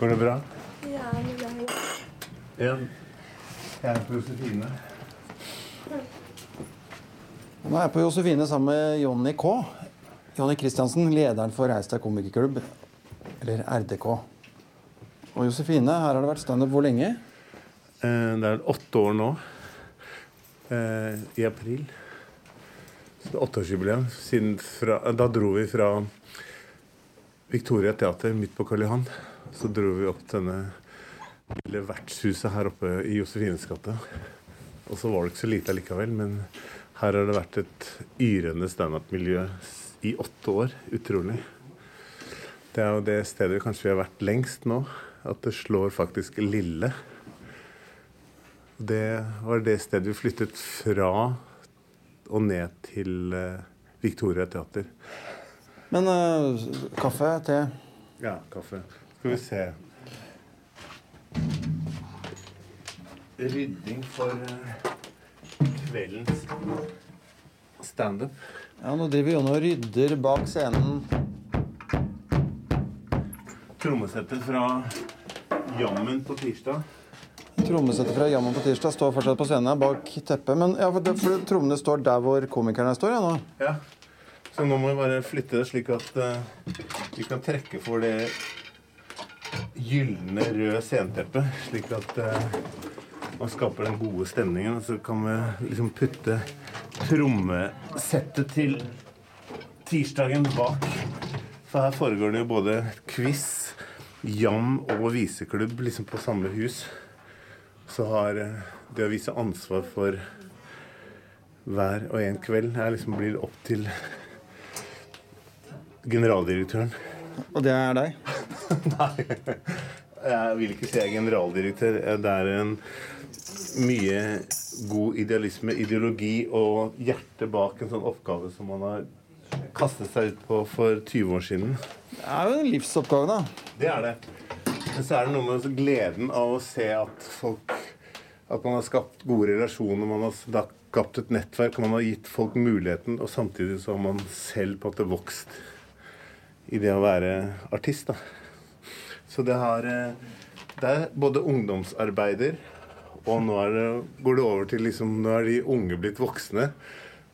Går det bra? Ja, det er Ja. Jeg er på Josefine. Nå er jeg på Josefine sammen med Jonny K. Jonny Kristiansen, lederen for Reis deg komikerklubb, eller RDK. Og Josefine, her har det vært standup hvor lenge? Eh, Det er åtte år nå. eh, I april. Så det er åtteårsjubileum. Da dro vi fra Victoria Teater midt på Karl Johan. Så dro vi opp til denne lille vertshuset her oppe i Josefines gate. Og så var det ikke så lite allikevel, men her har det vært et yrende standup-miljø i åtte år. Utrolig. Det er jo det stedet kanskje vi har vært lengst nå. At det slår faktisk Lille. Det var det stedet vi flyttet fra og ned til eh, Victoria Teater. Men uh, kaffe, te Ja, kaffe. Skal vi se. Rydding for eh, kveldens standup. Ja, nå driver Jonny og rydder bak scenen. Trommesettet fra Jammen på tirsdag. Trommesettet fra Jammen på tirsdag står fortsatt på scenen bak teppet. Men ja, for, det, for trommene står der hvor komikerne står, ja nå. Ja. Så nå må vi bare flytte det slik at uh, vi kan trekke for det gylne røde sceneteppet. Slik at eh, man skaper den gode stemningen. Og så kan vi liksom putte trommesettet til tirsdagen bak. For her foregår det jo både quiz, jam og viseklubb liksom på samme hus. Så har eh, det å vise ansvar for hver og en kveld her liksom blir opp til generaldirektøren. Og det er deg? Nei, jeg vil ikke si jeg er generaldirektør. Det er en mye god idealisme, ideologi og hjerte bak en sånn oppgave som man har kastet seg ut på for 20 år siden. Det er jo en livsoppgave, da. Det er det. Men så er det noe med gleden av å se at folk At man har skapt gode relasjoner, man har skapt et nettverk, man har gitt folk muligheten, og samtidig så har man selv på en måte vokst i det å være artist. da. Så det har eh, Det er både ungdomsarbeider, og nå det, går det over til liksom Nå er de unge blitt voksne.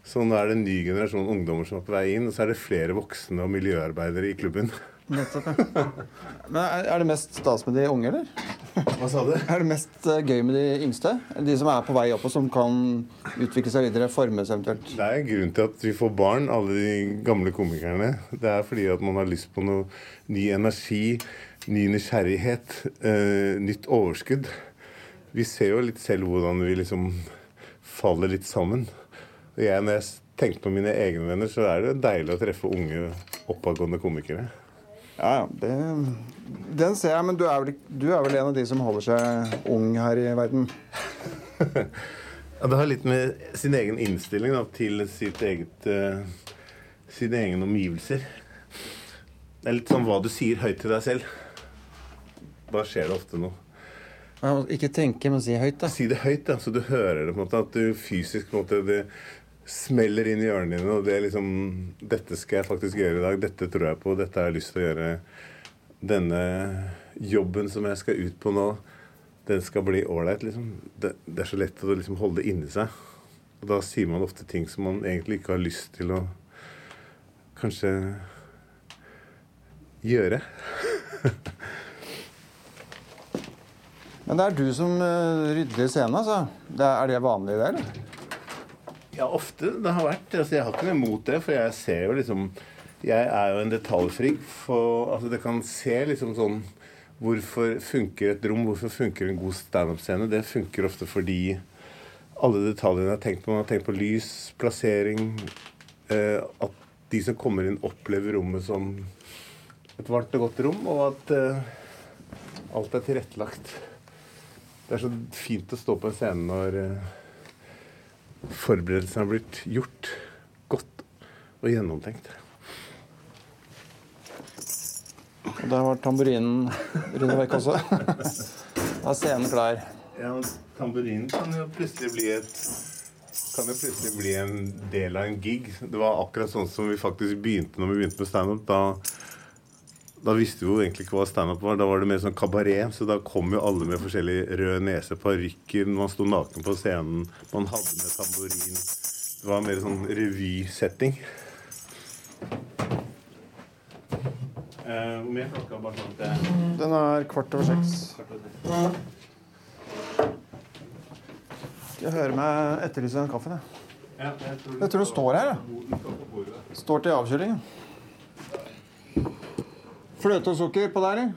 Så nå er det en ny generasjon ungdommer som er på vei inn, og så er det flere voksne og miljøarbeidere i klubben. Nettopp, ja. Men er er det mest stas med de unge, eller? Hva sa du? Er det mest eh, gøy med de yngste? De som er på vei opp, og som kan utvikle seg videre, formes eventuelt? Det er grunnen til at vi får barn, alle de gamle komikerne. Det er fordi at man har lyst på noe ny energi, ny nysgjerrighet, uh, nytt overskudd. Vi ser jo litt selv hvordan vi liksom faller litt sammen. Og jeg, når jeg tenker på mine egne venner, så er det deilig å treffe unge, oppadgående komikere. Ja, ja. Det, den ser jeg, men du er, vel, du er vel en av de som holder seg ung her i verden? Ja, det har litt med sin egen innstilling da, til sitt eget, uh, sine egne omgivelser. Det er litt sånn hva du sier høyt til deg selv. Da skjer det ofte noe. Ja, Ikke tenke, men si høyt, da. Si det høyt, da, så du hører det. på en måte, At du fysisk på en måte, det smeller inn i ørene dine. Og det er liksom Dette skal jeg faktisk gjøre i dag. Dette tror jeg på. Dette har jeg lyst til å gjøre. Denne jobben som jeg skal ut på nå, den skal bli ålreit. Liksom. Det, det er så lett å liksom holde det inni seg. Og da sier man ofte ting som man egentlig ikke har lyst til å kanskje gjøre. Men det er du som eh, rydder scenen, altså. Er det vanlig, det, eller? Ja, ofte det har vært. Altså, jeg har ikke noe imot det, for jeg ser jo liksom Jeg er jo en detaljfrik. For, altså, det kan se liksom sånn Hvorfor funker et rom, hvorfor funker en god standup-scene? Det funker ofte fordi alle detaljene jeg har tenkt på. Man har tenkt på lys, plassering eh, At de som kommer inn, opplever rommet som et varmt og godt rom, og at eh, alt er tilrettelagt. Det er så fint å stå på en scene når eh, forberedelsene har blitt gjort godt og gjennomtenkt. Og der var tamburinen rundt vekk også. Da er scenen klar. Ja, Tamburinen kan jo plutselig bli et kan det plutselig bli en del av en gig. Det var akkurat sånn som vi faktisk begynte når vi begynte med standup. Da, da visste vi jo egentlig ikke hva standup var. Da var det mer sånn kabaret. Så da kom jo alle med forskjellig rød nese, parykker, man sto naken på scenen, man hadde med tamburin. Det var mer sånn revysetting. Eh, Hvor mye er klokka? Bare sånn at Den er kvart over seks. Jeg hører meg etterlyse den kaffen. Jeg, Ja, jeg tror jeg tror det står her. jeg. Står. Til avkjøling. Fløte og sukker på der,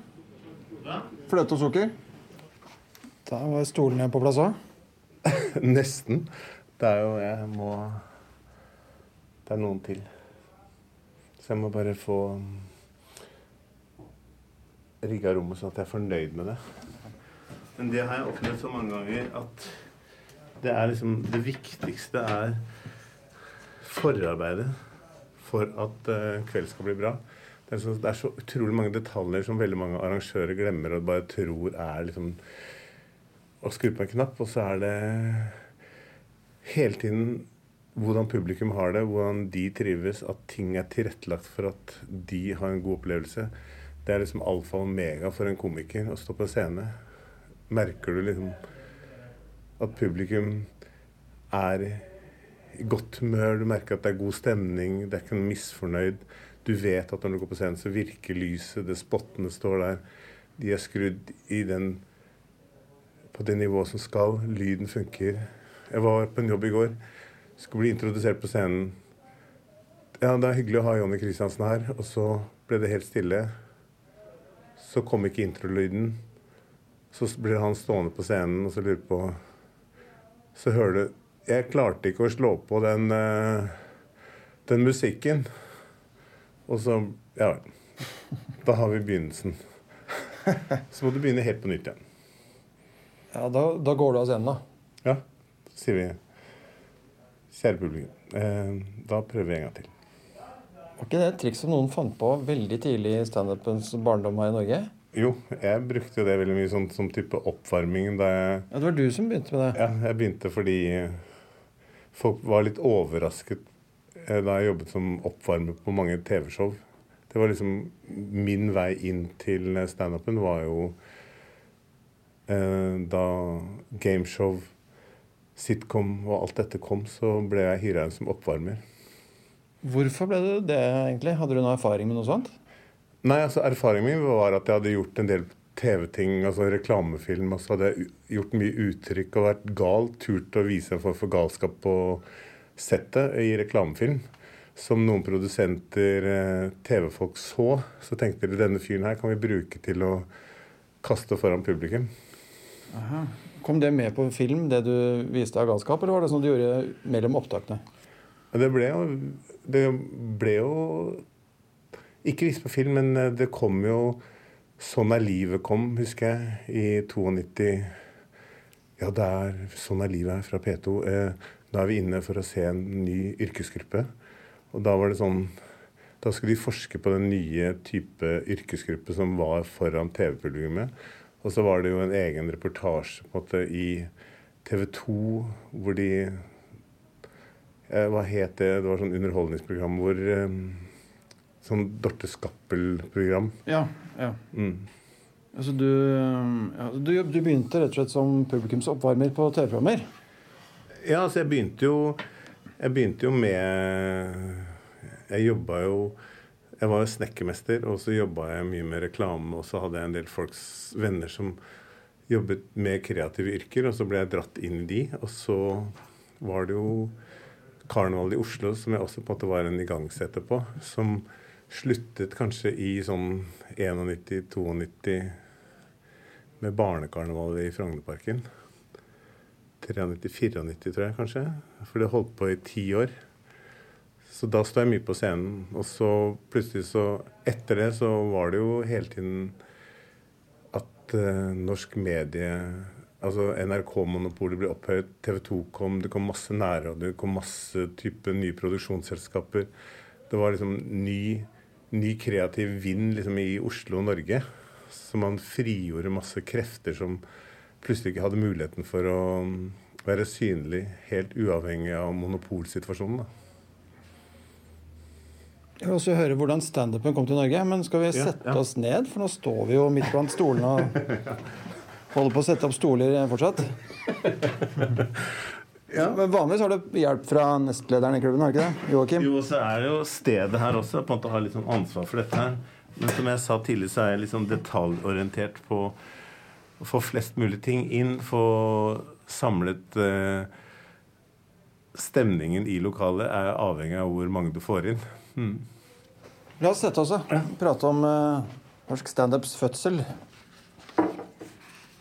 Ja. Fløte og sukker. Da var stolene på plass òg. Nesten. Det er jo Jeg må Det er noen til. Så jeg må bare få rigga rommet sånn at jeg er fornøyd med det. Men det har jeg opplevd så mange ganger at det er liksom Det viktigste er forarbeidet for at uh, kveld skal bli bra. Det er, så, det er så utrolig mange detaljer som veldig mange arrangører glemmer og bare tror er liksom Å skru på en knapp, og så er det hele tiden hvordan publikum har det, hvordan de trives, at ting er tilrettelagt for at de har en god opplevelse. Det er liksom alfa og omega for en komiker å stå på scene. Merker du liksom at publikum er i godt humør, du merker at det er god stemning, det er ikke noe misfornøyd. Du vet at når du går på scenen, så virker lyset, det spottene står der. De er skrudd i den på det nivået som skal. Lyden funker. Jeg var på en jobb i går. Skulle bli introdusert på scenen. Ja, det er hyggelig å ha Jonny Kristiansen her. Og så ble det helt stille. Så kom ikke introlyden. Så ble han stående på scenen og så lurer på Så hører du Jeg klarte ikke å slå på den, eh, den musikken. Og så Ja vel. Da har vi begynnelsen. Så må du begynne helt på nytt igjen. Ja, da, da går du av scenen, da. Ja, så sier vi Kjære publikum, eh, da prøver vi en gang til. Var ikke det et triks som noen fant på veldig tidlig i standupens barndom her i Norge? Jo, jeg brukte jo det veldig mye sånn, som type oppvarming da jeg Ja, Det var du som begynte med det. Ja, jeg begynte fordi folk var litt overrasket da jeg jobbet som oppvarmer på mange TV-show. Det var liksom Min vei inn til standupen var jo eh, Da gameshow, sitcom og alt dette kom, så ble jeg hyra inn som oppvarmer. Hvorfor ble du det, egentlig? Hadde du noe erfaring med noe sånt? Nei, altså Erfaringen min var at jeg hadde gjort en del TV-ting, altså reklamefilm. Og så hadde jeg gjort mye uttrykk og vært gal. Turt å vise en form for galskap på settet i reklamefilm. Som noen produsenter, eh, TV-folk så. Så tenkte de denne fyren her kan vi bruke til å kaste foran publikum. Kom det med på film, det du viste av galskap, eller var det sånn du gjorde mellom opptakene? Det ble jo Det ble jo Ikke vist på film, men eh, det kom jo Sånn er livet kom, husker jeg, i 92. Ja, det er Sånn er livet her fra P2. Eh, da er vi inne for å se en ny yrkesgruppe. Og da var det sånn Da skulle de forske på den nye type yrkesgruppe som var foran TV-publikummet. Og så var det jo en egen reportasje på en måte i TV 2 hvor de eh, Hva het det? Det var sånn underholdningsprogram hvor eh, Sånn Dorte Skappel-program. Ja, ja. Mm. Altså du, ja, du, du begynte rett og slett som publikumsoppvarmer på TV-programmer? Ja, altså jeg begynte jo Jeg begynte jo med Jeg jobba jo Jeg var jo snekkermester, og så jobba jeg mye med reklame. Og så hadde jeg en del folks venner som jobbet med kreative yrker, og så ble jeg dratt inn i de. Og så var det jo karnevalet i Oslo som jeg også på en måte var en igangsetter på. Som sluttet kanskje i sånn 91-92 med barnekarnevalet i Frognerparken. 93-94, tror jeg kanskje. For det holdt på i ti år. Så da sto jeg mye på scenen. Og så plutselig så Etter det så var det jo hele tiden at eh, norsk medie Altså NRK-monopolet ble opphøyet, TV 2 kom, det kom masse nærradio, det kom masse type nye produksjonsselskaper. Det var liksom ny, ny kreativ vind liksom i Oslo og Norge. Så man frigjorde masse krefter som plutselig ikke hadde muligheten for å mm, være synlig helt uavhengig av monopolsituasjonen. da. Jeg vil også høre hvordan standupen kom til Norge. Men skal vi sette ja, ja. oss ned? For nå står vi jo midt blant stolene og holder på å sette opp stoler fortsatt. Ja. Men Vanligvis har du hjelp fra nestlederen i klubben? har ikke det? Joakim? Jo, så er det jo stedet her også på en måte har litt sånn ansvar for dette her. Men som jeg sa tidlig, så er jeg litt sånn detaljorientert på få flest mulig ting inn. Få samlet eh, Stemningen i lokalet er avhengig av hvor mange du får inn. Hmm. La oss sette oss og prate om eh, norsk standups fødsel.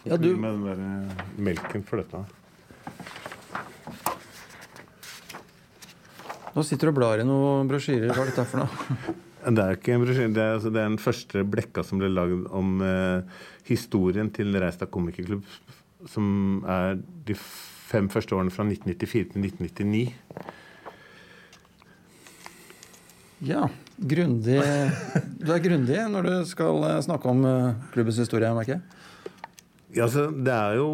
Ja, du... Med den der eh, melken for Nå sitter du og blar i noen brosjyrer. Hva er dette for noe? Det er ikke en brosjyre. Det er, altså, det er den første blekka som ble lagd om eh, historien til Reistad komikerklubb, som er de fem første årene fra 1994 til 1999. Ja. Grundig Du er grundig når du skal eh, snakke om eh, klubbens historie, merker jeg. Ja, altså, det er jo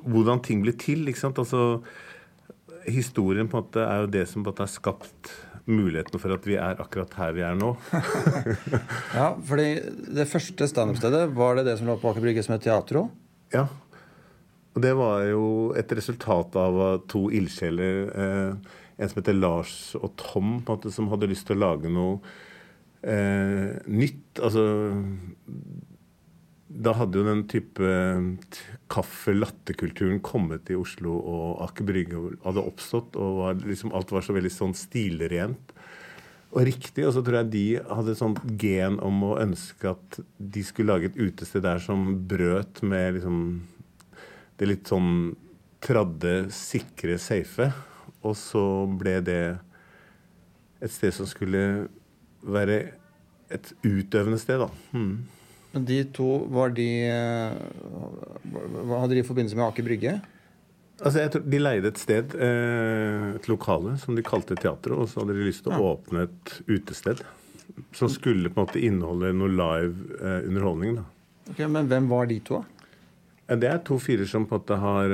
hvordan ting blir til. ikke sant? Altså, historien på en måte er jo det som på en måte har skapt muligheten for at vi er akkurat her vi er nå. ja, fordi Det første standup-stedet, var det det som lå på Aker Brygge som het Teatro? Ja. Og det var jo et resultat av to ildsjeler. Eh, en som heter Lars og Tom, på en måte, som hadde lyst til å lage noe eh, nytt. Altså da hadde jo den type kaffe-latte-kulturen kommet i Oslo, og Aker Brygge hadde oppstått, og var liksom, alt var så veldig sånn stilrent og riktig. Og så tror jeg de hadde et sånt gen om å ønske at de skulle lage et utested der som brøt med liksom det litt sånn tradde, sikre, safe. Og så ble det et sted som skulle være et utøvende sted, da. Hmm. Men de to, var de eh, Hadde de forbindelse med Aker Brygge? Altså, jeg tror De leide et sted, eh, et lokale, som de kalte teatret. Og så hadde de lyst til å ja. åpne et utested som skulle på en måte inneholde noe live eh, underholdning. da. Ok, Men hvem var de to? da? Det er to fyrer som på en måte har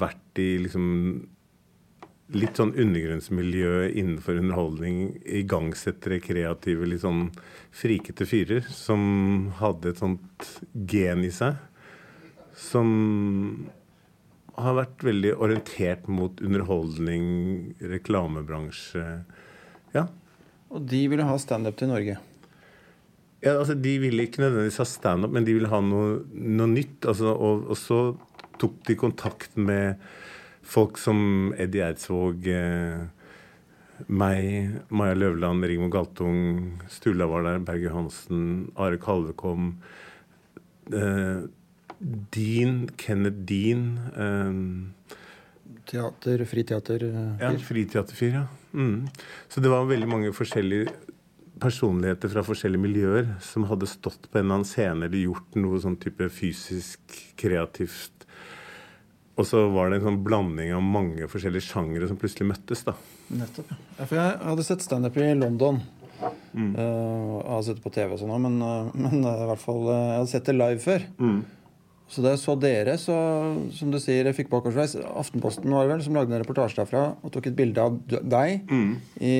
vært i liksom litt sånn undergrunnsmiljø innenfor underholdning, igangsettere, kreative, litt sånn frikete fyrer som hadde et sånt gen i seg. Som har vært veldig orientert mot underholdning, reklamebransje. Ja. Og de ville ha standup til Norge? Ja, altså De ville ikke nødvendigvis ha standup, men de ville ha noe, noe nytt. Altså, og, og så tok de kontakt med folk som Eddie Eidsvåg, eh, meg, Maja Løvland, Rigmor Galtung, Sturla var der, Berge Hansen, Are Kalve kom. Eh, Dean, Kenneth Dean. Eh, Teater, friteater? Ja, friteaterfyr, ja. Mm. Så det var veldig mange forskjellige personligheter fra forskjellige miljøer som hadde stått på en eller annen scene eller gjort noe sånn type fysisk, kreativt og så var det en sånn blanding av mange forskjellige sjangere som plutselig møttes. da. Nettopp. Ja, for jeg hadde sett standup i London. Mm. Uh, jeg har sett det på TV og sånn men, uh, men uh, i hvert fall jeg hadde sett det live før. Mm. Så da jeg så dere, så som du sier, jeg fikk bakoversveis Aftenposten var det vel, som lagde en reportasje derfra og tok et bilde av deg mm. i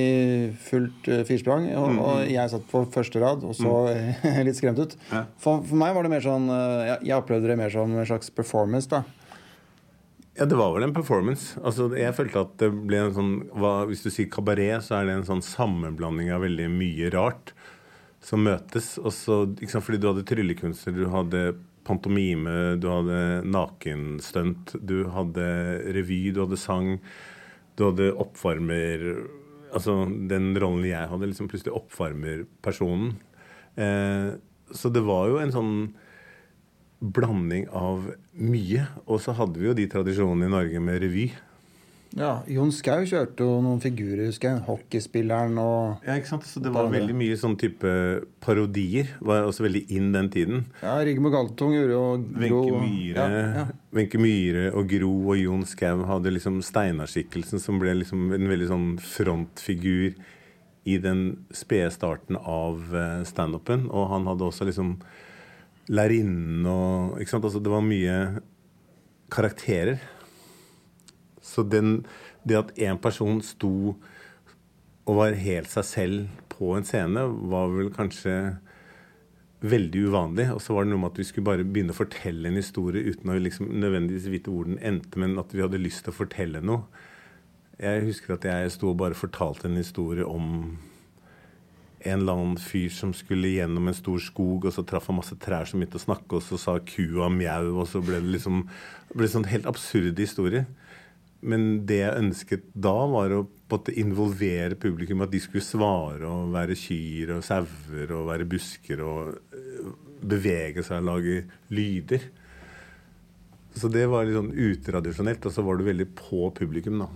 fullt firsprang. Og, mm. og, jeg satt på første rad og så mm. litt skremt ut. Ja. For, for, meg var det mer sånn jeg, jeg opplevde det mer som en slags performance. da ja, det var vel en performance. Altså, jeg følte at det ble en sånn hva, Hvis du sier kabaret, så er det en sånn sammenblanding av veldig mye rart som møtes. Også, sant, fordi du hadde tryllekunster, du hadde pantomime, du hadde nakenstunt, du hadde revy, du hadde sang, du hadde oppvarmer Altså den rollen jeg hadde, liksom plutselig oppvarmer personen. Eh, så det var jo en sånn blanding av mye. Og så hadde vi jo de tradisjonene i Norge med revy. Ja, Jon Skau kjørte jo noen figurer, husker jeg. Hockeyspilleren og Ja, ikke sant. Så det var veldig mye sånn type parodier. Var også veldig inn den tiden. Ja, Rigmor Galtung gjorde jo Wenche Myhre, ja, ja. Myhre og Gro og Jon Skau hadde liksom Steinar-skikkelsen som ble liksom en veldig sånn frontfigur i den spede starten av eh, standupen. Og han hadde også liksom lærerinnen og ikke sant? Altså, det var mye karakterer. Så den, det at én person sto og var helt seg selv på en scene, var vel kanskje veldig uvanlig. Og så var det noe med at vi skulle bare begynne å fortelle en historie uten å liksom nødvendigvis vite hvor den endte, men at vi hadde lyst til å fortelle noe. Jeg husker at jeg sto og bare fortalte en historie om en eller annen fyr som skulle gjennom en stor skog, og så traff han masse trær som begynte å snakke, og så sa kua mjau, og så ble det liksom ble sånn helt absurde historier. Men det jeg ønsket da, var å involvere publikum. At de skulle svare og være kyr og sauer og være busker og øh, bevege seg og lage lyder. Så det var litt sånn utradisjonelt, og så var du veldig på publikum, da.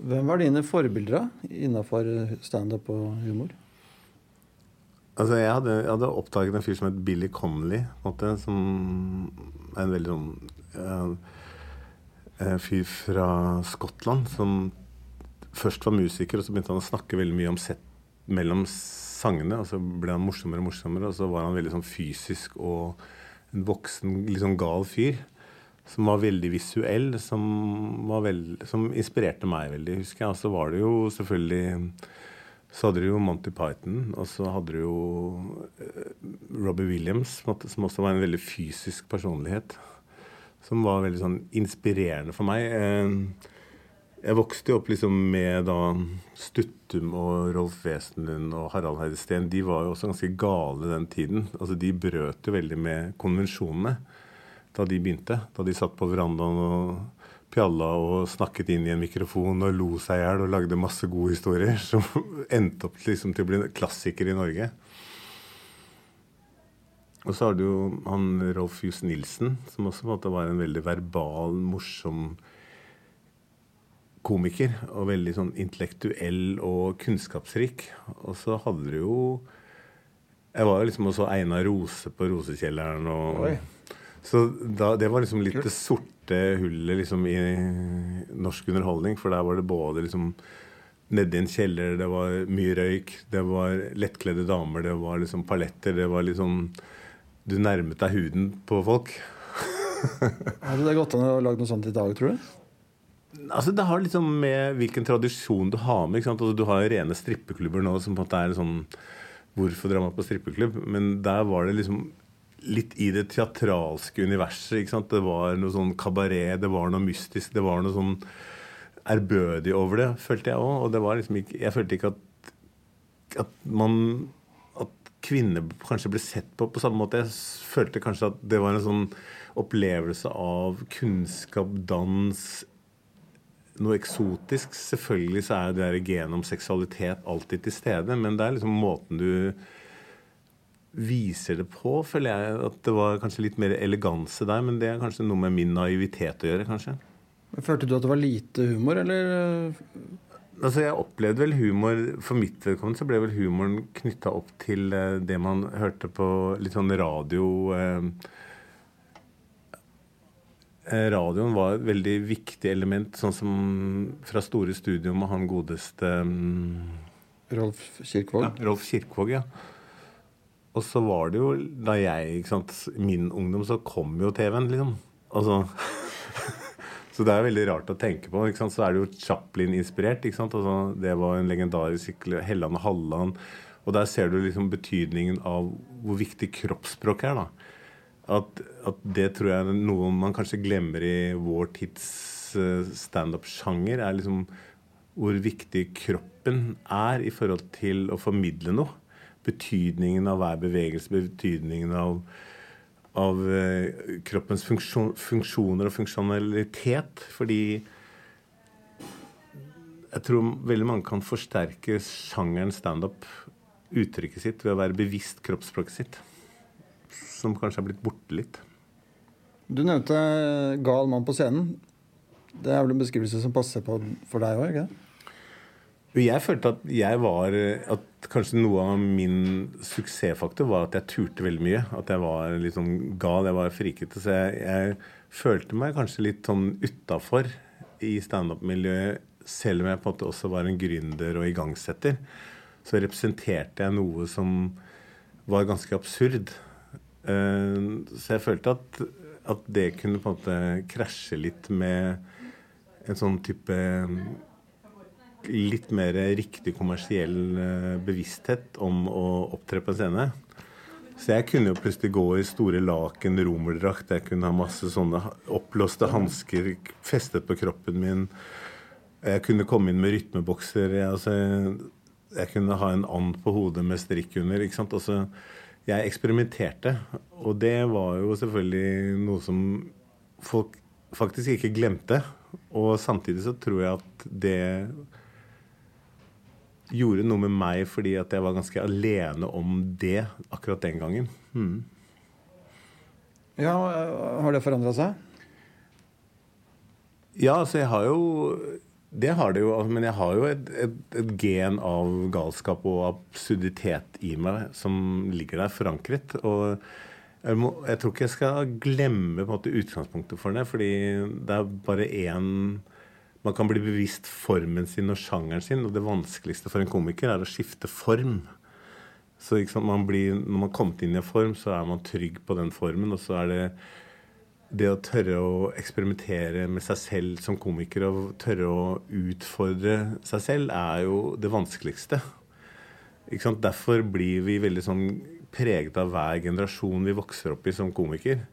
Hvem var dine forbilder innafor standup og humor? Altså, jeg hadde, jeg hadde, oppdaget en fyr som het Billy Connolly, som er en veldig sånn uh, fyr fra Skottland som først var musiker, og så begynte han å snakke veldig mye om sett mellom sangene. Og så ble han morsommere og morsommere, og så var han veldig sånn fysisk og en voksen, litt sånn gal fyr. Som var veldig visuell, som, var veld, som inspirerte meg veldig, husker jeg. Og så var det jo selvfølgelig så hadde du jo Monty Python, og så hadde du jo uh, Robbie Williams, som også var en veldig fysisk personlighet. Som var veldig sånn inspirerende for meg. Uh, jeg vokste jo opp liksom med da Stuttum og Rolf Wesenlund og Harald Heidesteen. De var jo også ganske gale den tiden. Altså De brøt jo veldig med konvensjonene da de begynte. Da de satt på verandaen og pjalla og snakket inn i en mikrofon og lo seg i hjel og lagde masse gode historier som endte opp liksom til å bli klassiker i Norge. Og så har du jo han Rolf Johs Nilsen, som også måtte være en veldig verbal, morsom komiker. Og veldig sånn intellektuell og kunnskapsrik. Og så hadde du jo Jeg var jo liksom også Einar Rose på Rosekjelleren og Oi. Så da, det var liksom litt det sorte hullet liksom i norsk underholdning. For der var det både liksom nedi en kjeller, det var mye røyk, det var lettkledde damer, det var liksom paletter, det var liksom Du nærmet deg huden på folk. Hadde det gått an å lage noe sånt i dag, tror du? Altså, det har liksom med hvilken tradisjon du har med. Altså, du har jo rene strippeklubber nå som på en måte er sånn Hvorfor drar man på strippeklubb? Men der var det liksom litt i det teatralske universet. ikke sant? Det var noe sånn kabaret, det var noe mystisk, det var noe sånn ærbødig over det, følte jeg òg. Og det var liksom ikke Jeg følte ikke at, at man At kvinner kanskje ble sett på på samme måte. Jeg følte kanskje at det var en sånn opplevelse av kunnskap, dans, noe eksotisk. Selvfølgelig så er det genet om seksualitet alltid til stede, men det er liksom måten du viser det på, føler jeg at det var kanskje litt mer eleganse der. Men det er kanskje noe med min naivitet å gjøre, kanskje. Følte du at det var lite humor, eller? Altså, Jeg opplevde vel humor For mitt vedkommende så ble vel humoren knytta opp til eh, det man hørte på litt sånn radio eh, eh, Radioen var et veldig viktig element, sånn som fra Store Studio med han godeste um, Rolf Kirkvåg? Ja, Rolf Kirkvåg, ja. Og så var det jo da jeg ikke sant, Min ungdom, så kom jo TV-en, liksom. Altså Så det er veldig rart å tenke på. ikke sant, Så er det jo Chaplin-inspirert. ikke sant, altså, Det var en legendarisk sykkel, Helland og Halland. Og der ser du liksom betydningen av hvor viktig kroppsspråk er. da. At, at, det tror jeg er noe man kanskje glemmer i vår tids uh, standup-sjanger. Er liksom hvor viktig kroppen er i forhold til å formidle noe betydningen av hver bevegelse, betydningen av, av eh, kroppens funksjon, funksjoner og funksjonalitet. Fordi jeg tror veldig mange kan forsterke sjangeren standup, uttrykket sitt, ved å være bevisst kroppsspråket sitt. Som kanskje har blitt borte litt. Du nevnte gal mann på scenen. Det er vel en beskrivelse som passer på for deg òg? Jeg følte at jeg var At kanskje noe av min suksessfaktor var at jeg turte veldig mye. At jeg var litt sånn gal, jeg var frikete. Så jeg, jeg følte meg kanskje litt sånn utafor i standup-miljøet, selv om jeg på en måte også var en gründer og igangsetter. Så representerte jeg noe som var ganske absurd. Eh, så jeg følte at, at det kunne på en måte krasje litt med en sånn type litt mer riktig kommersiell eh, bevissthet om å opptre på en scene. Så jeg kunne jo plutselig gå i store laken, romerdrakt, jeg kunne ha masse sånne oppblåste hansker festet på kroppen min. Jeg kunne komme inn med rytmebokser. Jeg, altså, jeg kunne ha en and på hodet med strikk under. ikke sant? Altså, jeg eksperimenterte, og det var jo selvfølgelig noe som folk faktisk ikke glemte. Og samtidig så tror jeg at det gjorde noe med meg fordi at jeg var ganske alene om det akkurat den gangen. Mm. Ja, Har det forandra seg? Ja, altså jeg har jo Det har det jo, men jeg har jo et, et, et gen av galskap og absurditet i meg som ligger der forankret. og jeg, må, jeg, tror ikke jeg skal glemme på en måte utgangspunktet for det, fordi det er bare én Man kan bli bevisst formen sin og sjangeren sin, og det vanskeligste for en komiker er å skifte form. Så man blir, Når man har kommet inn i en form, så er man trygg på den formen. Og så er det det å tørre å eksperimentere med seg selv som komiker og tørre å utfordre seg selv, er jo det vanskeligste. Derfor blir vi veldig sånn preget av hver generasjon vi vokser opp i som komiker.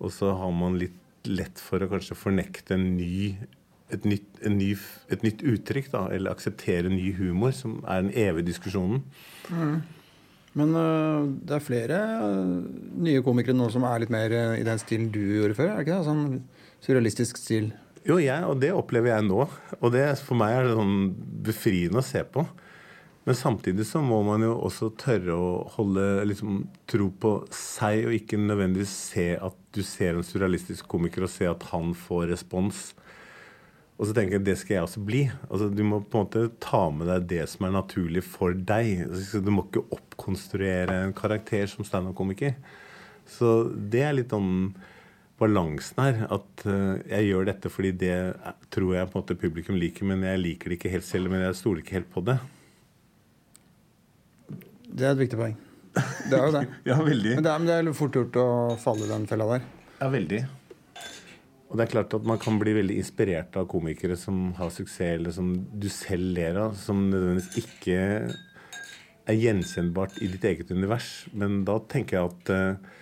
Og så har man litt lett for å kanskje fornekte en ny, et, nytt, en ny, et nytt uttrykk, da, eller akseptere ny humor, som er den evige diskusjonen. Mm. Men uh, det er flere uh, nye komikere nå som er litt mer uh, i den stilen du gjorde før? er det ikke det? Sånn surrealistisk stil? Jo, jeg, og det opplever jeg nå. Og det, for meg er det sånn befriende å se på. Men samtidig så må man jo også tørre å holde liksom, tro på seg, og ikke nødvendigvis se at du ser en surrealistisk komiker og se at han får respons. Og så tenker jeg det skal jeg også bli. Altså, du må på en måte ta med deg det som er naturlig for deg. Altså, du må ikke oppkonstruere en karakter som standup-komiker. Så det er litt om balansen her. At uh, jeg gjør dette fordi det tror jeg på en måte publikum liker, men jeg liker det ikke helt selv. Men jeg stoler ikke helt på det. Det er et viktig poeng. Det er jo det. ja, veldig. Men det er, men det er fort gjort å falle i den fella der. Ja, veldig. Og det er klart at man kan bli veldig inspirert av komikere som har suksess, eller som du selv ler av, som nødvendigvis ikke er gjenkjennbart i ditt eget univers. Men da tenker jeg at uh,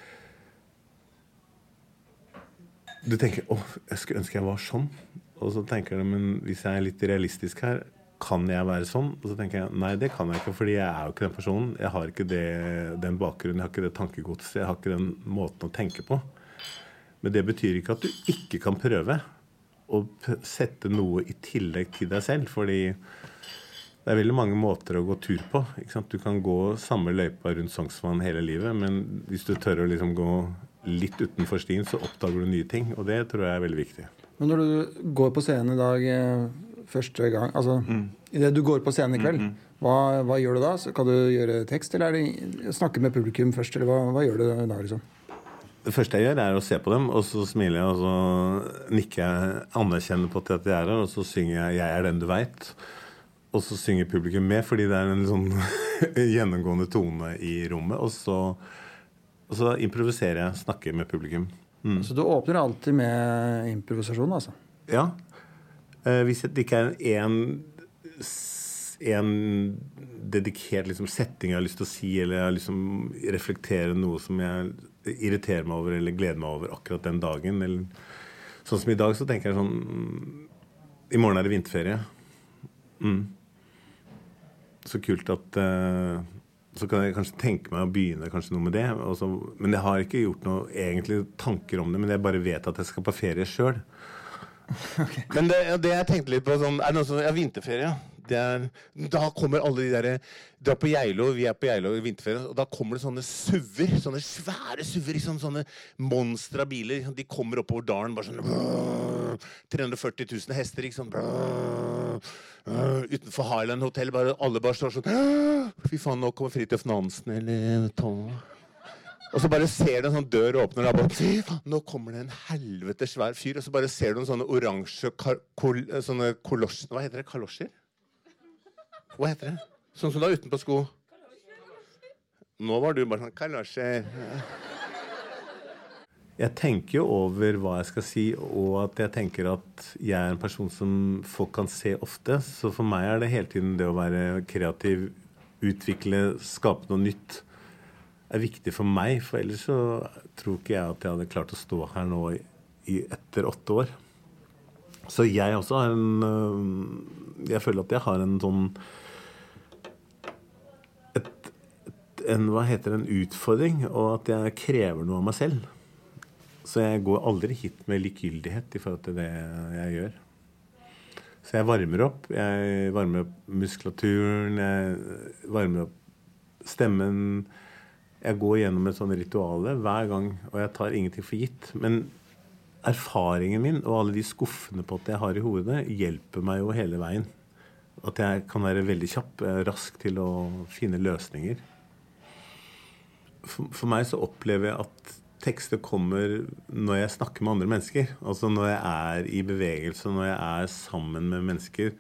Du tenker 'Å, jeg skulle ønske jeg var sånn'. Og så tenker du 'Men hvis jeg er litt realistisk her, kan jeg være sånn? Og så tenker jeg nei, det kan jeg ikke, fordi jeg er jo ikke den personen. Jeg har ikke det, den bakgrunnen, jeg har ikke det tankegodset, jeg har ikke den måten å tenke på. Men det betyr ikke at du ikke kan prøve å sette noe i tillegg til deg selv. Fordi det er veldig mange måter å gå tur på. Du kan gå samme løypa rundt Sognsvann hele livet, men hvis du tør å liksom gå litt utenfor stien, så oppdager du nye ting. Og det tror jeg er veldig viktig. Men når du går på scenen i dag eh, første gang Altså mm. idet du går på scenen i kveld, mm, -hmm. hva, hva, gjør du da? Så kan du gjøre tekst, eller er det snakke med publikum først? Eller hva, hva gjør du da, liksom? Det første jeg gjør, er å se på dem, og så smiler jeg, og så nikker jeg anerkjennende på at jeg er her, og så synger jeg 'Jeg er den du veit'. Og så synger publikum med, fordi det er en sånn gjennomgående tone i rommet. Og så, og så improviserer jeg, snakker med publikum. Mm. Så du åpner alltid med improvisasjon, altså? Ja. Eh, hvis det ikke er en, en dedikert liksom, setting jeg har lyst til å si, eller jeg har lyst til å reflektere noe som jeg irriterer meg over eller glede meg over akkurat den dagen. Eller, sånn som i dag, så tenker jeg sånn I morgen er det vinterferie. Mm. Så kult at uh, Så kan jeg kanskje tenke meg å begynne kanskje noe med det. Også, men jeg har ikke gjort noe egentlig tanker om det. Men jeg bare vet at jeg skal på ferie sjøl. Okay. Men det, det, jeg tenkte litt på sånn, Er det noe som Ja, vinterferie. Er, da kommer alle de derre Dra på Geilo, vi er på Geilo i vinterferien, og da kommer det sånne SUV-er. Sånne svære suver. Liksom, sånne monstra biler. De kommer oppover dalen bare sånn brrr, 340 000 hester. Brrr, brrr, utenfor Highland Hotel. Bare, alle bare står sånn Fy faen, nå kommer Fridtjof Nansen eller Tom. Og så bare ser du en sånn dør åpner, og bare, nå kommer det en helvete svær fyr. Og så bare ser du en sånne oransje kol, sånne kolosjer Hva heter det? Kalosjer? Hva heter det? Sånn som du har utenpå sko. Nå var du bare sånn Kalasjer. jeg tenker jo over hva jeg skal si, og at jeg tenker at jeg er en person som folk kan se ofte. Så for meg er det hele tiden det å være kreativ, utvikle, skape noe nytt, er viktig for meg. For ellers så tror ikke jeg at jeg hadde klart å stå her nå i, etter åtte år. Så jeg også har en Jeg føler at jeg har en sånn et, et, en, Hva heter en utfordring, og at jeg krever noe av meg selv. Så jeg går aldri hit med likegyldighet i forhold til det jeg gjør. Så jeg varmer opp. Jeg varmer opp muskulaturen, jeg varmer opp stemmen. Jeg går gjennom et sånt rituale hver gang, og jeg tar ingenting for gitt. Men erfaringen min og alle de skuffene på at jeg har i hodet, hjelper meg jo hele veien. At jeg kan være veldig kjapp, rask til å finne løsninger. For, for meg så opplever jeg at tekster kommer når jeg snakker med andre mennesker. Altså når jeg er i bevegelse, når jeg er sammen med mennesker.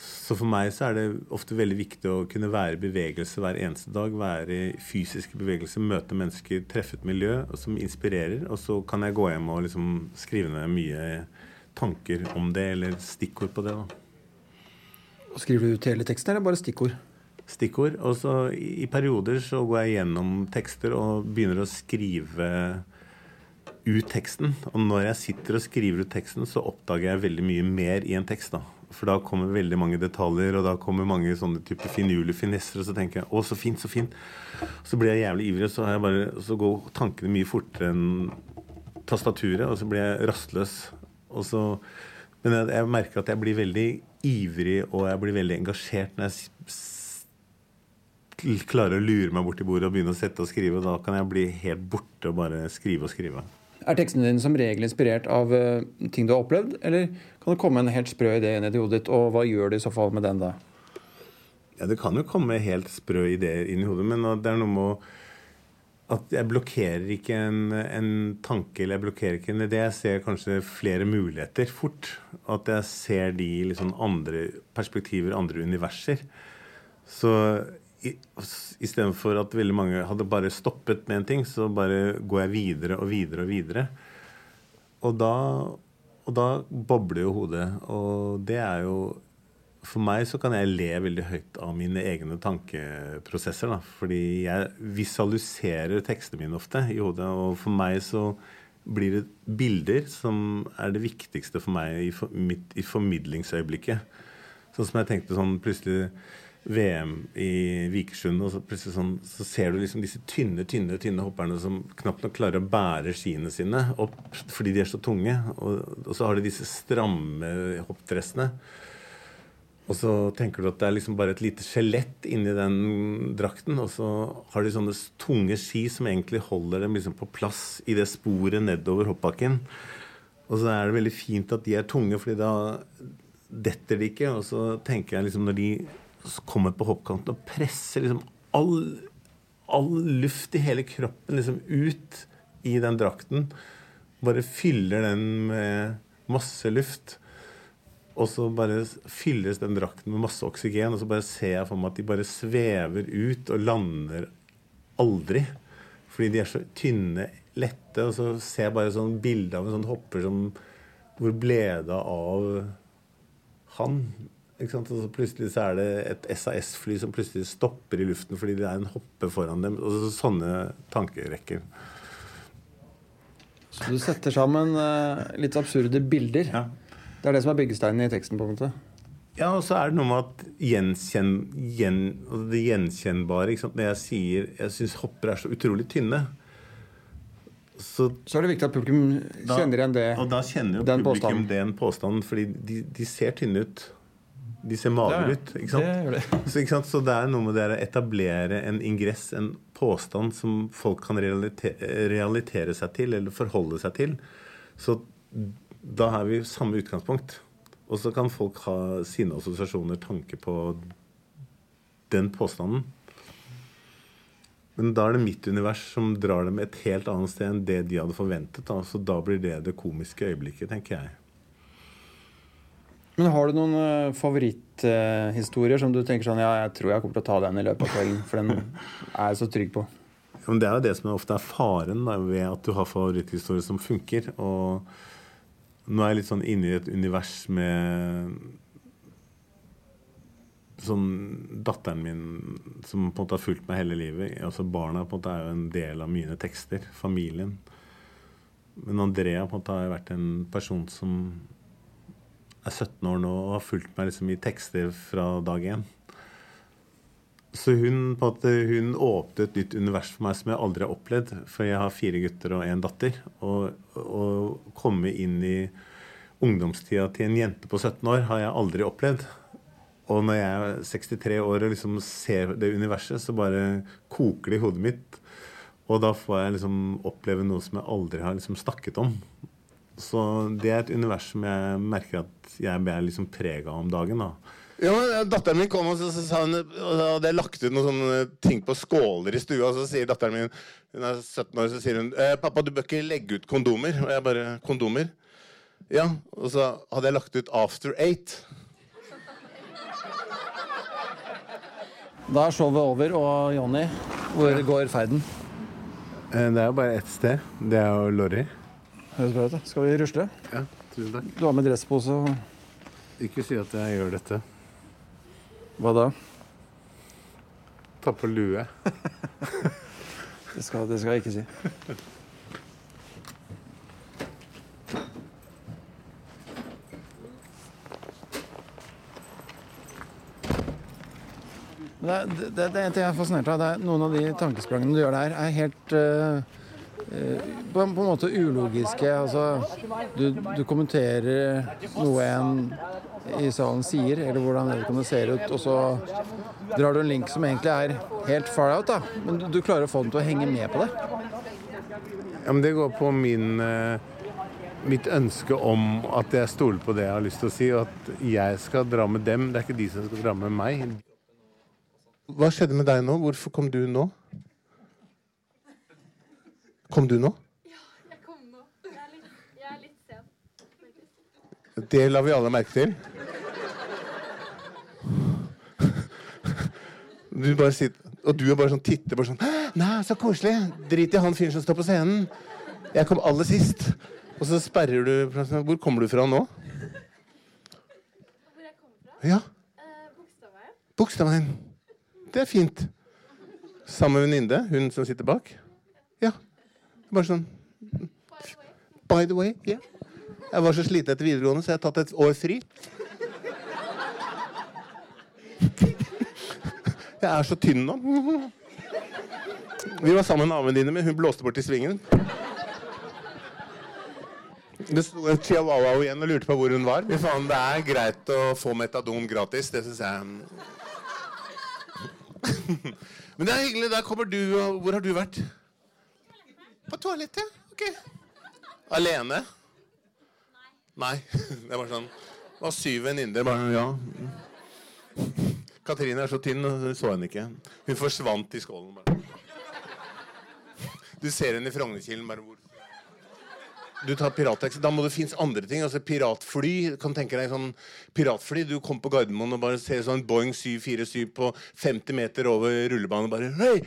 Så for meg så er det ofte veldig viktig å kunne være i bevegelse hver eneste dag. Være i fysisk bevegelse, møte mennesker, treffe et miljø som inspirerer. Og så kan jeg gå hjem og liksom skrive ned mye tanker om det, eller stikkord på det. da. Skriver du ut hele teksten, eller bare stikkord? Stikkord. Og så i perioder så går jeg gjennom tekster og begynner å skrive ut teksten. Og når jeg sitter og skriver ut teksten, så oppdager jeg veldig mye mer i en tekst. da. For da kommer veldig mange detaljer, og da kommer mange sånne type finurlige finesser. Og så tenker jeg 'Å, så fint, så fint'. Så blir jeg jævlig ivrig, så, bare, så går tankene mye fortere enn tastaturet, og så blir jeg rastløs. Og så, men jeg, jeg merker at jeg blir veldig ivrig, og jeg blir veldig engasjert når jeg klarer å lure meg bort til bordet og begynne å sette og skrive. Da kan jeg bli helt borte og bare skrive og skrive. Er tekstene dine som regel inspirert av uh, ting du har opplevd, eller kan det komme en helt sprø idé inn i hodet ditt, og hva gjør du i så fall med den da? Ja, Det kan jo komme helt sprø ideer inn i hodet, men det er noe med at jeg blokkerer ikke en, en, tanke eller jeg blokkerer ikke en idé. Jeg ser kanskje flere muligheter fort. At jeg ser de liksom andre perspektiver, andre universer. Så istedenfor at veldig mange hadde bare stoppet med en ting, så bare går jeg videre og videre og videre. Og da, og da bobler jo hodet. Og det er jo For meg så kan jeg le veldig høyt av mine egne tankeprosesser. Da. Fordi jeg visualiserer tekstene mine ofte i hodet. Og for meg så blir det bilder som er det viktigste for meg i, for, mitt, i formidlingsøyeblikket. Sånn som jeg tenkte sånn plutselig VM i Vikersund, og så plutselig sånn, så ser du liksom disse tynne tynne, tynne hopperne som knapt nok klarer å bære skiene sine opp fordi de er så tunge. Og, og så har de disse stramme hoppdressene. Og så tenker du at det er liksom bare et lite skjelett inni den drakten. Og så har de sånne tunge ski som egentlig holder dem liksom på plass i det sporet nedover hoppbakken. Og så er det veldig fint at de er tunge, fordi da detter de ikke. Og så tenker jeg liksom når de kommer på hoppkanten og presser liksom all, all luft i hele kroppen liksom ut i den drakten. Bare fyller den med masse luft. Og så bare fylles den drakten med masse oksygen, og så bare ser jeg for meg at de bare svever ut og lander aldri. Fordi de er så tynne, lette. Og så ser jeg bare sånn bilde av en sånn hopper som Hvor ble det av han? Og så plutselig så er det et SAS-fly som plutselig stopper i luften fordi det er en hoppe foran dem. Og så, sånne tankerekker. Så du setter sammen uh, litt absurde bilder? Ja. Det er det som er byggesteinen i teksten? på en måte? Ja, og så er det noe med at gjenkjenn, gjen, altså det gjenkjennbare? Når jeg sier jeg syns hopper er så utrolig tynne, så, så, er det viktig at publikum kjenner igjen det. Og da kjenner jo publikum påstanden. den påstanden, fordi de, de ser tynne ut. De ser magre ut. ikke sant? Det det. Så, ikke sant? Så det er noe med det å etablere en ingress, en påstand, som folk kan realitere, realitere seg til, eller forholde seg til. Så da har vi samme utgangspunkt. Og så kan folk ha sine assosiasjoner, tanke på den påstanden. Men da er det mitt univers som drar dem et helt annet sted enn det de hadde forventet. Da. Så da blir det det komiske øyeblikket, tenker jeg. Men har du noen uh, favoritthistorier som du tenker sånn Ja, jeg tror jeg kommer til å ta den i løpet av kvelden, for den er jeg så trygg på? Men det er jo det som ofte er faren da, ved at du har favoritthistorier som funker. Og nå er jeg litt sånn inne i et univers med sånn Datteren min som på en måte har fulgt meg hele livet. altså Barna på en måte er jo en del av mine tekster. Familien. Men Andrea på en måte har vært en person som er 17 år nå og har fulgt meg liksom i tekster fra dag én. Så hun, på at hun åpnet et nytt univers for meg som jeg aldri har opplevd. For jeg har fire gutter og én datter. Å komme inn i ungdomstida til en jente på 17 år har jeg aldri opplevd. Og når jeg er 63 år og liksom ser det universet, så bare koker det i hodet mitt. Og da får jeg liksom oppleve noe som jeg aldri har liksom snakket om. Så det er et univers som jeg merker at jeg blir liksom prega om dagen. da. Ja, men Datteren min kom og så, så sa hun, hadde jeg lagt ut noen sånne ting på skåler i stua. Og så sier datteren min, hun er 17 år, så sier hun eh, 'Pappa, du bør ikke legge ut kondomer.' Og jeg bare 'Kondomer?' Ja. Og så hadde jeg lagt ut 'After Eight'. Da er showet over, og Jonny, hvor går ferden? Eh, Det er jo bare ett sted. Det er jo Lorry. Høres bra ut. Skal vi rusle? Ja, tusen takk. Du har med dresspose. og Ikke si at jeg gjør dette. Hva da? Ta på lue. Det skal, det skal jeg ikke si. Men Det, det, det er en ting jeg er fascinert av. Det er Noen av de tankesprangene du gjør der, er helt eh, på, en- på en måte ulogiske. Altså, du, du kommenterer noe en i salen sier, eller hvordan vedkommende ser ut, og så drar du en link som egentlig er helt far out, da. Men du, du klarer å få den til å henge med på det. Ja, men det går på min eh, mitt ønske om at jeg stoler på det jeg har lyst til å si, og at jeg skal dra med dem. Det er ikke de som skal dra med meg. Hva skjedde med deg nå? Hvorfor kom du nå? Kom du nå? Ja, Jeg kom nå. Jeg er litt, jeg er litt sen. faktisk. Det la vi alle merke til. Du bare sitter, og du er bare sånn titter bare sånn Nei, så koselig. Drit i han fyren som står på scenen. Jeg kom aller sist. Og så sperrer du. Hvor kommer du fra nå? Hvor jeg kommer fra? Ja, Eh, Bogstadveien. Bogstadveien. Det er fint. Sammen med venninne, hun som sitter bak. Ja. Bare sånn By the way. Ja. Jeg var så sliten etter videregående, så jeg har tatt et år fri. Jeg er så tynn nå. Vi var sammen med naboen dine, men hun blåste bort i svingen. Det sto en chihuahua igjen og lurte på hvor hun var. Men faen, det er greit å få metadon gratis. Det syns jeg. Men det er hyggelig. Der kommer du. Hvor har du vært? På toalettet? Ok. Alene? Nei. Det var sånn Det var syv venninner. Bare ja. Katrine er så tynn, hun så henne ikke. Hun forsvant i skålen. bare. Du ser henne i Frognerkilen. bare hvor du tar pirattaxi. Da må det finnes andre ting. altså Piratfly. kan tenke deg sånn piratfly. Du kommer på Gardermoen og bare ser sånn Boeing 747 på 50 meter over rullebanen bare hey!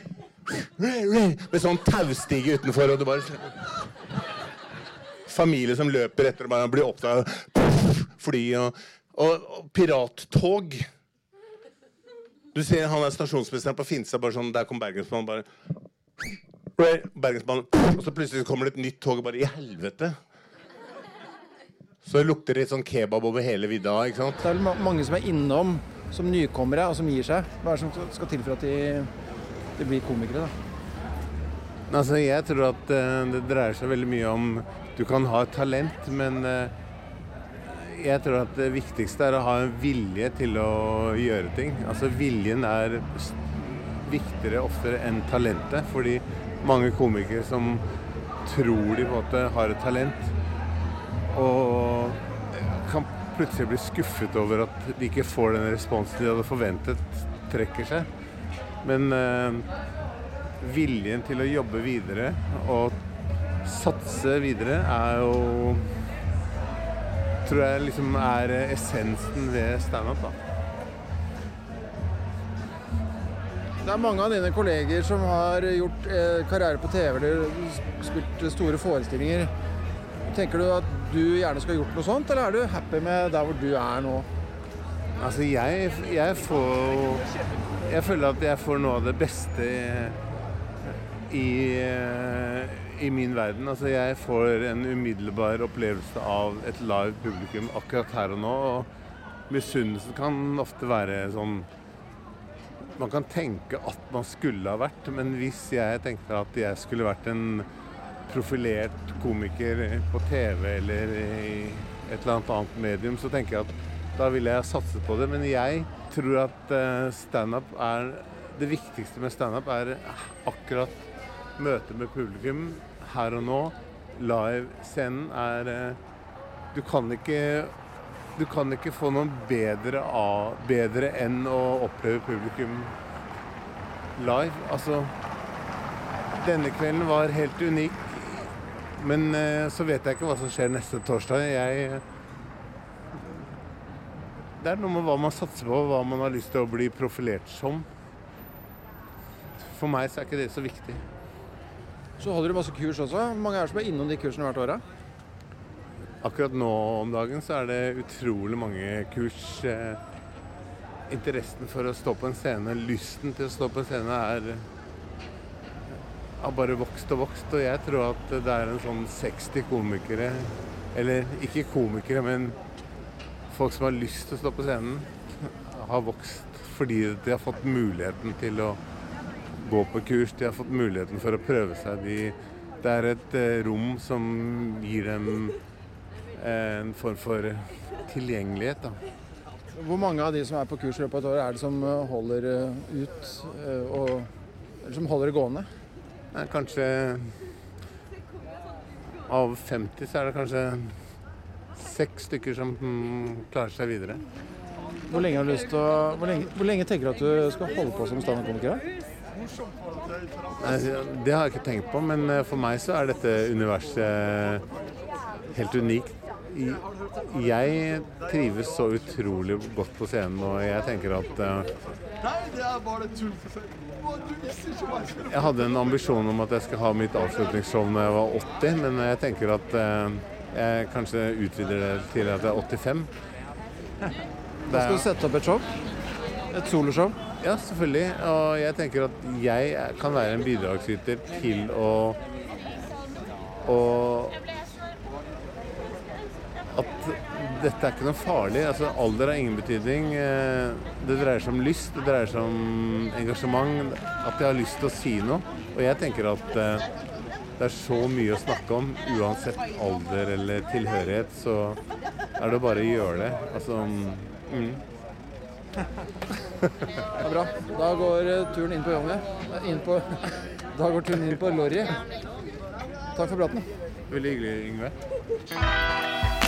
Med sånn taustige utenfor, og du bare Familie som løper etter og bare blir oppdaga. Fly og, og, og pirattog. Du ser han er stasjonsministeren på Finstad, bare sånn Der kom Bergensbanen, bare Bergensbanen, og så plutselig kommer det et nytt tog, og bare I helvete! Så lukter det litt sånn kebab over hele vidda. ikke sant? Det er mange som er innom som nykommere, og som gir seg. Hva er det som skal til for at de, de blir komikere, da? Altså, jeg tror at eh, det dreier seg veldig mye om Du kan ha talent, men eh, jeg tror at det viktigste er å ha en vilje til å gjøre ting. Altså viljen er viktigere oftere enn talentet, fordi mange komikere som tror de på en måte har et talent, og kan plutselig bli skuffet over at de ikke får den responsen de hadde forventet, trekker seg. Men eh, viljen til å jobbe videre og satse videre er jo Tror jeg liksom er essensen ved standup, da. Det er mange av dine kolleger som har gjort eh, karriere på TV eller spilt store forestillinger. Tenker du at du gjerne skulle gjort noe sånt, eller er du happy med der hvor du er nå? Altså, jeg, jeg får Jeg føler at jeg får noe av det beste i, i min verden. Altså, jeg får en umiddelbar opplevelse av et live publikum akkurat her og nå. Og misunnelsen kan ofte være sånn Man kan tenke at man skulle ha vært, men hvis jeg tenkte at jeg skulle vært en profilert komiker på TV eller i et eller annet annet medium, så tenker jeg at da ville jeg satset på det. Men jeg tror at eh, standup er Det viktigste med standup er akkurat møtet med publikum her og nå. Live-scenen er eh, Du kan ikke du kan ikke få noe bedre, av, bedre enn å oppleve publikum live. Altså Denne kvelden var helt unik. Men eh, så vet jeg ikke hva som skjer neste torsdag. Jeg Det er noe med hva man satser på, hva man har lyst til å bli profilert som. For meg så er ikke det så viktig. Så holder du masse kurs også. Hvor mange er det som er innom de kursene hvert år? Akkurat nå om dagen så er det utrolig mange kurs. Eh, interessen for å stå på en scene, lysten til å stå på en scene, er har bare vokst og vokst. Og jeg tror at det er en sånn 60 komikere, eller ikke komikere, men folk som har lyst til å stå på scenen, har vokst fordi de har fått muligheten til å gå på kurs. De har fått muligheten for å prøve seg. De, det er et eh, rom som gir dem eh, en form for tilgjengelighet. Da. Hvor mange av de som er på kurs i løpet av et år, er det som eh, holder ut og eller som holder det gående? Nei, kanskje av 50 så er det kanskje seks stykker som mm, klarer seg videre. Hvor lenge har du lyst til å Hvor lenge, hvor lenge tenker du at du skal holde på som standup-komiker? Det har jeg ikke tenkt på, men eh, for meg så er dette universet helt unikt. Jeg trives så utrolig godt på scenen, og jeg tenker at eh, Jeg hadde en ambisjon om at jeg skal ha mitt avslutningsshow når jeg var 80, men jeg tenker at eh, jeg kanskje utvider det til at jeg er 85. Da skal du sette opp et show. Et soloshow. Ja, selvfølgelig. Og jeg tenker at jeg kan være en bidragsyter til å å At dette er ikke noe farlig. Altså, alder har ingen betydning. Eh, Det dreier seg om lyst, det dreier seg om engasjement. At jeg har lyst til å si noe. Og jeg tenker at eh, det er så mye å snakke om. Uansett alder eller tilhørighet, så er det bare å gjøre det. Altså mm. Er bra. Da går eh, turen inn på Jonny. Eh, Inn på Da går turen inn på Lorry. Takk for praten. Veldig hyggelig, Yngve.